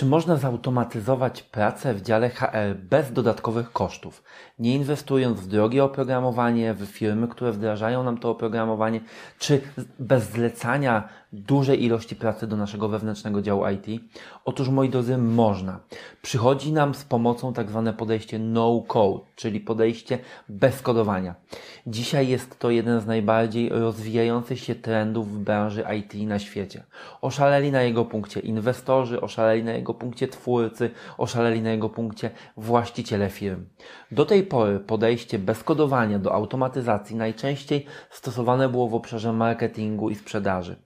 Czy można zautomatyzować pracę w dziale HR bez dodatkowych kosztów, nie inwestując w drogie oprogramowanie, w firmy, które wdrażają nam to oprogramowanie, czy bez zlecania dużej ilości pracy do naszego wewnętrznego działu IT? Otóż, moi drodzy, można. Przychodzi nam z pomocą tak zwane podejście no code, czyli podejście bez kodowania. Dzisiaj jest to jeden z najbardziej rozwijających się trendów w branży IT na świecie. Oszaleli na jego punkcie inwestorzy, oszaleli na jego punkcie twórcy, oszaleli na jego punkcie właściciele firm. Do tej pory podejście bez kodowania do automatyzacji najczęściej stosowane było w obszarze marketingu i sprzedaży.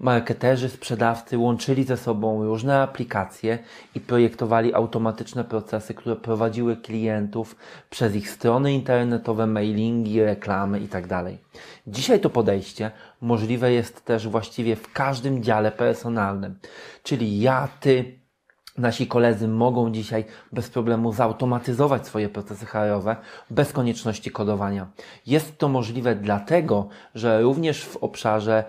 Marketerzy, sprzedawcy łączyli ze sobą różne aplikacje i projektowali automatyczne procesy, które prowadziły klientów przez ich strony internetowe, mailingi, reklamy itd. Tak Dzisiaj to podejście możliwe jest też właściwie w każdym dziale personalnym, czyli ja, ty, Nasi koledzy mogą dzisiaj bez problemu zautomatyzować swoje procesy HR-owe bez konieczności kodowania. Jest to możliwe dlatego, że również w obszarze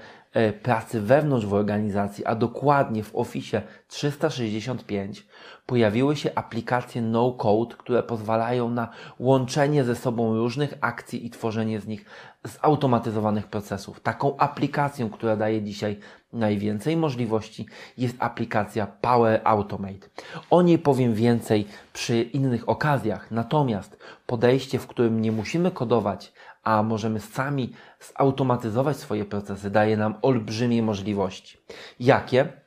pracy wewnątrz w organizacji, a dokładnie w Office 365 pojawiły się aplikacje no-code, które pozwalają na łączenie ze sobą różnych akcji i tworzenie z nich zautomatyzowanych procesów. Taką aplikacją, która daje dzisiaj najwięcej możliwości, jest aplikacja Power Automate. O niej powiem więcej przy innych okazjach, natomiast podejście, w którym nie musimy kodować, a możemy sami zautomatyzować swoje procesy, daje nam olbrzymie możliwości. Jakie?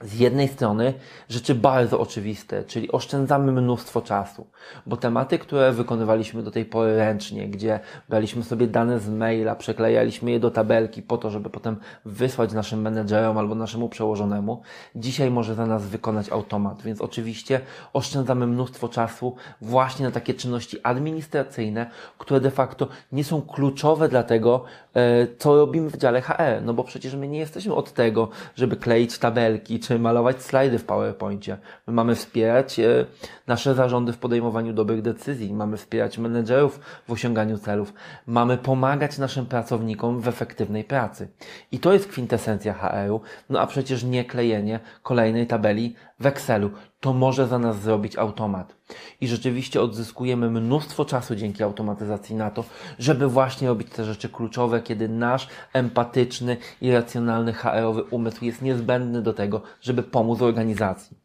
Z jednej strony rzeczy bardzo oczywiste, czyli oszczędzamy mnóstwo czasu, bo tematy, które wykonywaliśmy do tej pory ręcznie, gdzie braliśmy sobie dane z maila, przeklejaliśmy je do tabelki po to, żeby potem wysłać naszym menedżerom albo naszemu przełożonemu, dzisiaj może za nas wykonać automat, więc oczywiście oszczędzamy mnóstwo czasu właśnie na takie czynności administracyjne, które de facto nie są kluczowe dla tego, e, co robimy w dziale HR, no bo przecież my nie jesteśmy od tego, żeby kleić tabelki, czy malować slajdy w PowerPoincie. My mamy wspierać e, nasze zarządy w podejmowaniu dobrych decyzji, mamy wspierać menedżerów w osiąganiu celów, mamy pomagać naszym pracownikom w efektywnej pracy. I to jest kwintesencja HR-u, no a przecież nie klejenie kolejnej tabeli w Excelu. To może za nas zrobić automat. I rzeczywiście odzyskujemy mnóstwo czasu dzięki automatyzacji na to, żeby właśnie robić te rzeczy kluczowe, kiedy nasz empatyczny i racjonalny HR-owy umysł jest niezbędny do tego, żeby pomóc organizacji.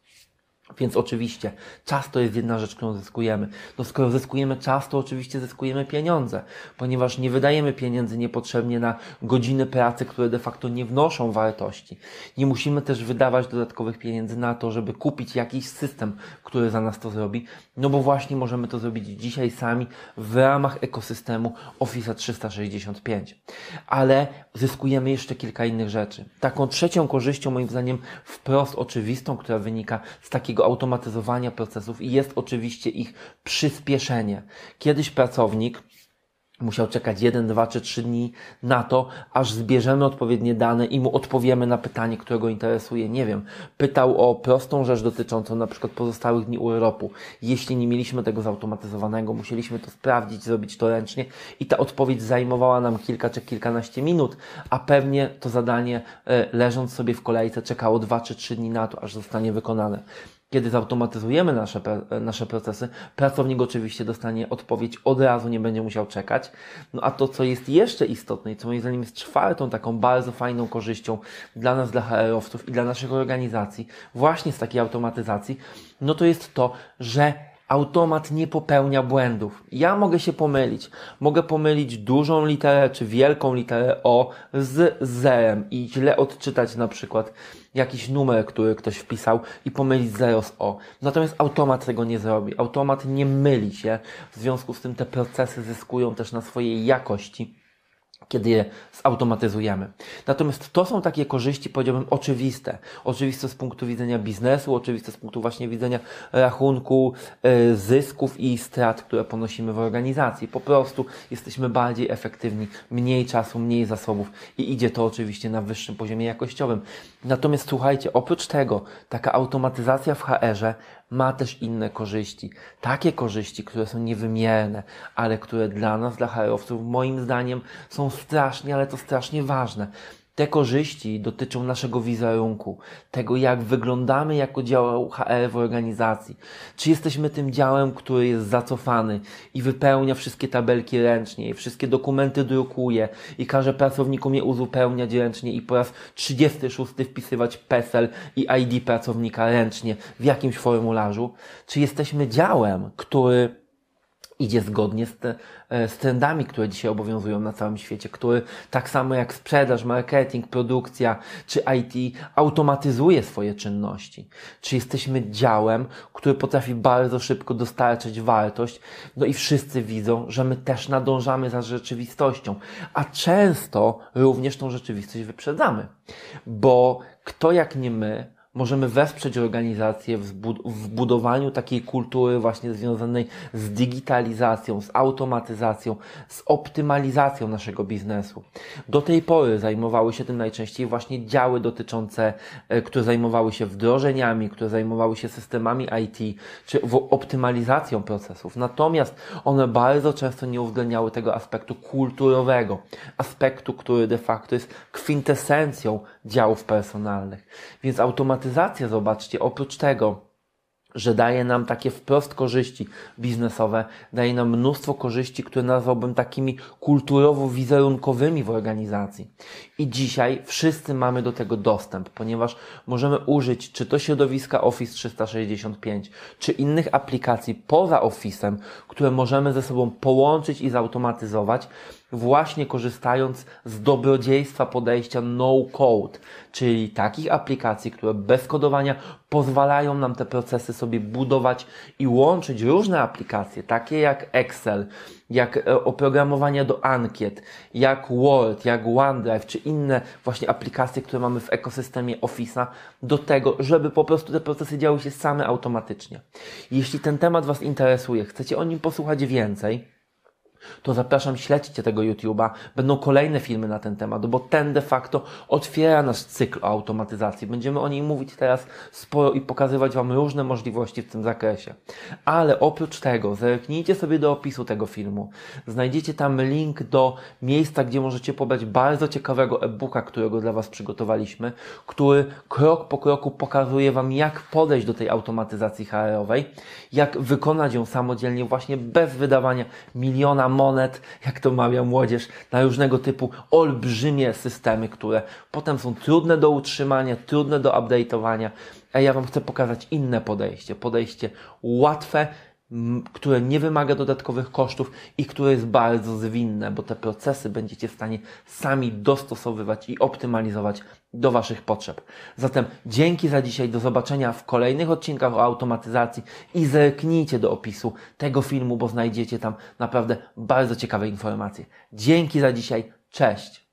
Więc oczywiście czas to jest jedna rzecz, którą zyskujemy. No skoro zyskujemy czas, to oczywiście zyskujemy pieniądze, ponieważ nie wydajemy pieniędzy niepotrzebnie na godziny pracy, które de facto nie wnoszą wartości. Nie musimy też wydawać dodatkowych pieniędzy na to, żeby kupić jakiś system, który za nas to zrobi, no bo właśnie możemy to zrobić dzisiaj sami w ramach ekosystemu Office 365. Ale zyskujemy jeszcze kilka innych rzeczy. Taką trzecią korzyścią, moim zdaniem, wprost oczywistą, która wynika z takiego automatyzowania procesów i jest oczywiście ich przyspieszenie. Kiedyś pracownik musiał czekać jeden, dwa czy trzy dni na to, aż zbierzemy odpowiednie dane i mu odpowiemy na pytanie, które go interesuje. Nie wiem, pytał o prostą rzecz dotyczącą na przykład pozostałych dni urlopu. Jeśli nie mieliśmy tego zautomatyzowanego, musieliśmy to sprawdzić, zrobić to ręcznie i ta odpowiedź zajmowała nam kilka czy kilkanaście minut, a pewnie to zadanie e, leżąc sobie w kolejce czekało dwa czy trzy dni na to, aż zostanie wykonane. Kiedy zautomatyzujemy nasze, nasze procesy, pracownik oczywiście dostanie odpowiedź od razu, nie będzie musiał czekać. No a to, co jest jeszcze istotne i co moim zdaniem jest czwartą taką bardzo fajną korzyścią dla nas, dla HR-owców i dla naszych organizacji, właśnie z takiej automatyzacji, no to jest to, że automat nie popełnia błędów. Ja mogę się pomylić. Mogę pomylić dużą literę czy wielką literę O z zerem i źle odczytać na przykład jakiś numer, który ktoś wpisał i pomylić 0 z O. Natomiast automat tego nie zrobi. Automat nie myli się. W związku z tym te procesy zyskują też na swojej jakości kiedy je zautomatyzujemy. Natomiast to są takie korzyści, powiedziałbym, oczywiste. Oczywiste z punktu widzenia biznesu, oczywiste z punktu właśnie widzenia rachunku, e, zysków i strat, które ponosimy w organizacji. Po prostu jesteśmy bardziej efektywni, mniej czasu, mniej zasobów i idzie to oczywiście na wyższym poziomie jakościowym. Natomiast słuchajcie, oprócz tego, taka automatyzacja w HR-ze ma też inne korzyści. Takie korzyści, które są niewymierne, ale które dla nas, dla HR-owców, moim zdaniem są strasznie, ale to strasznie ważne. Te korzyści dotyczą naszego wizerunku, tego jak wyglądamy jako dział HR w organizacji. Czy jesteśmy tym działem, który jest zacofany i wypełnia wszystkie tabelki ręcznie, i wszystkie dokumenty drukuje i każe pracownikom je uzupełniać ręcznie i po raz 36 wpisywać PESEL i ID pracownika ręcznie w jakimś formularzu. Czy jesteśmy działem, który idzie zgodnie z, te, e, z trendami, które dzisiaj obowiązują na całym świecie, który tak samo jak sprzedaż, marketing, produkcja czy IT automatyzuje swoje czynności. Czy jesteśmy działem, który potrafi bardzo szybko dostarczać wartość, no i wszyscy widzą, że my też nadążamy za rzeczywistością, a często również tą rzeczywistość wyprzedzamy, bo kto jak nie my możemy wesprzeć organizację w, budowaniu takiej kultury właśnie związanej z digitalizacją, z automatyzacją, z optymalizacją naszego biznesu. Do tej pory zajmowały się tym najczęściej właśnie działy dotyczące, e, które zajmowały się wdrożeniami, które zajmowały się systemami IT, czy optymalizacją procesów. Natomiast one bardzo często nie uwzględniały tego aspektu kulturowego, aspektu, który de facto jest kwintesencją działów personalnych. Więc automatyzacja, zobaczcie, oprócz tego, że daje nam takie wprost korzyści biznesowe, daje nam mnóstwo korzyści, które nazwałbym takimi kulturowo-wizerunkowymi w organizacji. I dzisiaj wszyscy mamy do tego dostęp, ponieważ możemy użyć czy to środowiska Office 365, czy innych aplikacji poza Office'em, które możemy ze sobą połączyć i zautomatyzować, właśnie korzystając z dobrodziejstwa podejścia no-code, czyli takich aplikacji, które bez kodowania pozwalają nam te procesy sobie budować i łączyć różne aplikacje, takie jak Excel, jak e, oprogramowanie do ankiet, jak Word, jak OneDrive, czy inne właśnie aplikacje, które mamy w ekosystemie Office'a, do tego, żeby po prostu te procesy działy się same automatycznie. Jeśli ten temat Was interesuje, chcecie o nim posłuchać więcej, to zapraszam, śledźcie tego YouTube'a. Będą kolejne filmy na ten temat, bo ten de facto otwiera nasz cykl o automatyzacji. Będziemy o niej mówić teraz sporo i pokazywać Wam różne możliwości w tym zakresie. Ale oprócz tego, zerknijcie sobie do opisu tego filmu. Znajdziecie tam link do miejsca, gdzie możecie pobrać bardzo ciekawego e-booka, którego dla Was przygotowaliśmy, który krok po kroku pokazuje Wam, jak podejść do tej automatyzacji HR-owej, jak wykonać ją samodzielnie, właśnie bez wydawania miliona monet, jak to mawia młodzież, na różnego typu olbrzymie systemy, które potem są trudne do utrzymania, trudne do update'owania. A ja Wam chcę pokazać inne podejście. Podejście łatwe, które nie wymaga dodatkowych kosztów i które jest bardzo zwinne, bo te procesy będziecie w stanie sami dostosowywać i optymalizować do Waszych potrzeb. Zatem dzięki za dzisiaj, do zobaczenia w kolejnych odcinkach o automatyzacji i zerknijcie do opisu tego filmu, bo znajdziecie tam naprawdę bardzo ciekawe informacje. Dzięki za dzisiaj, cześć!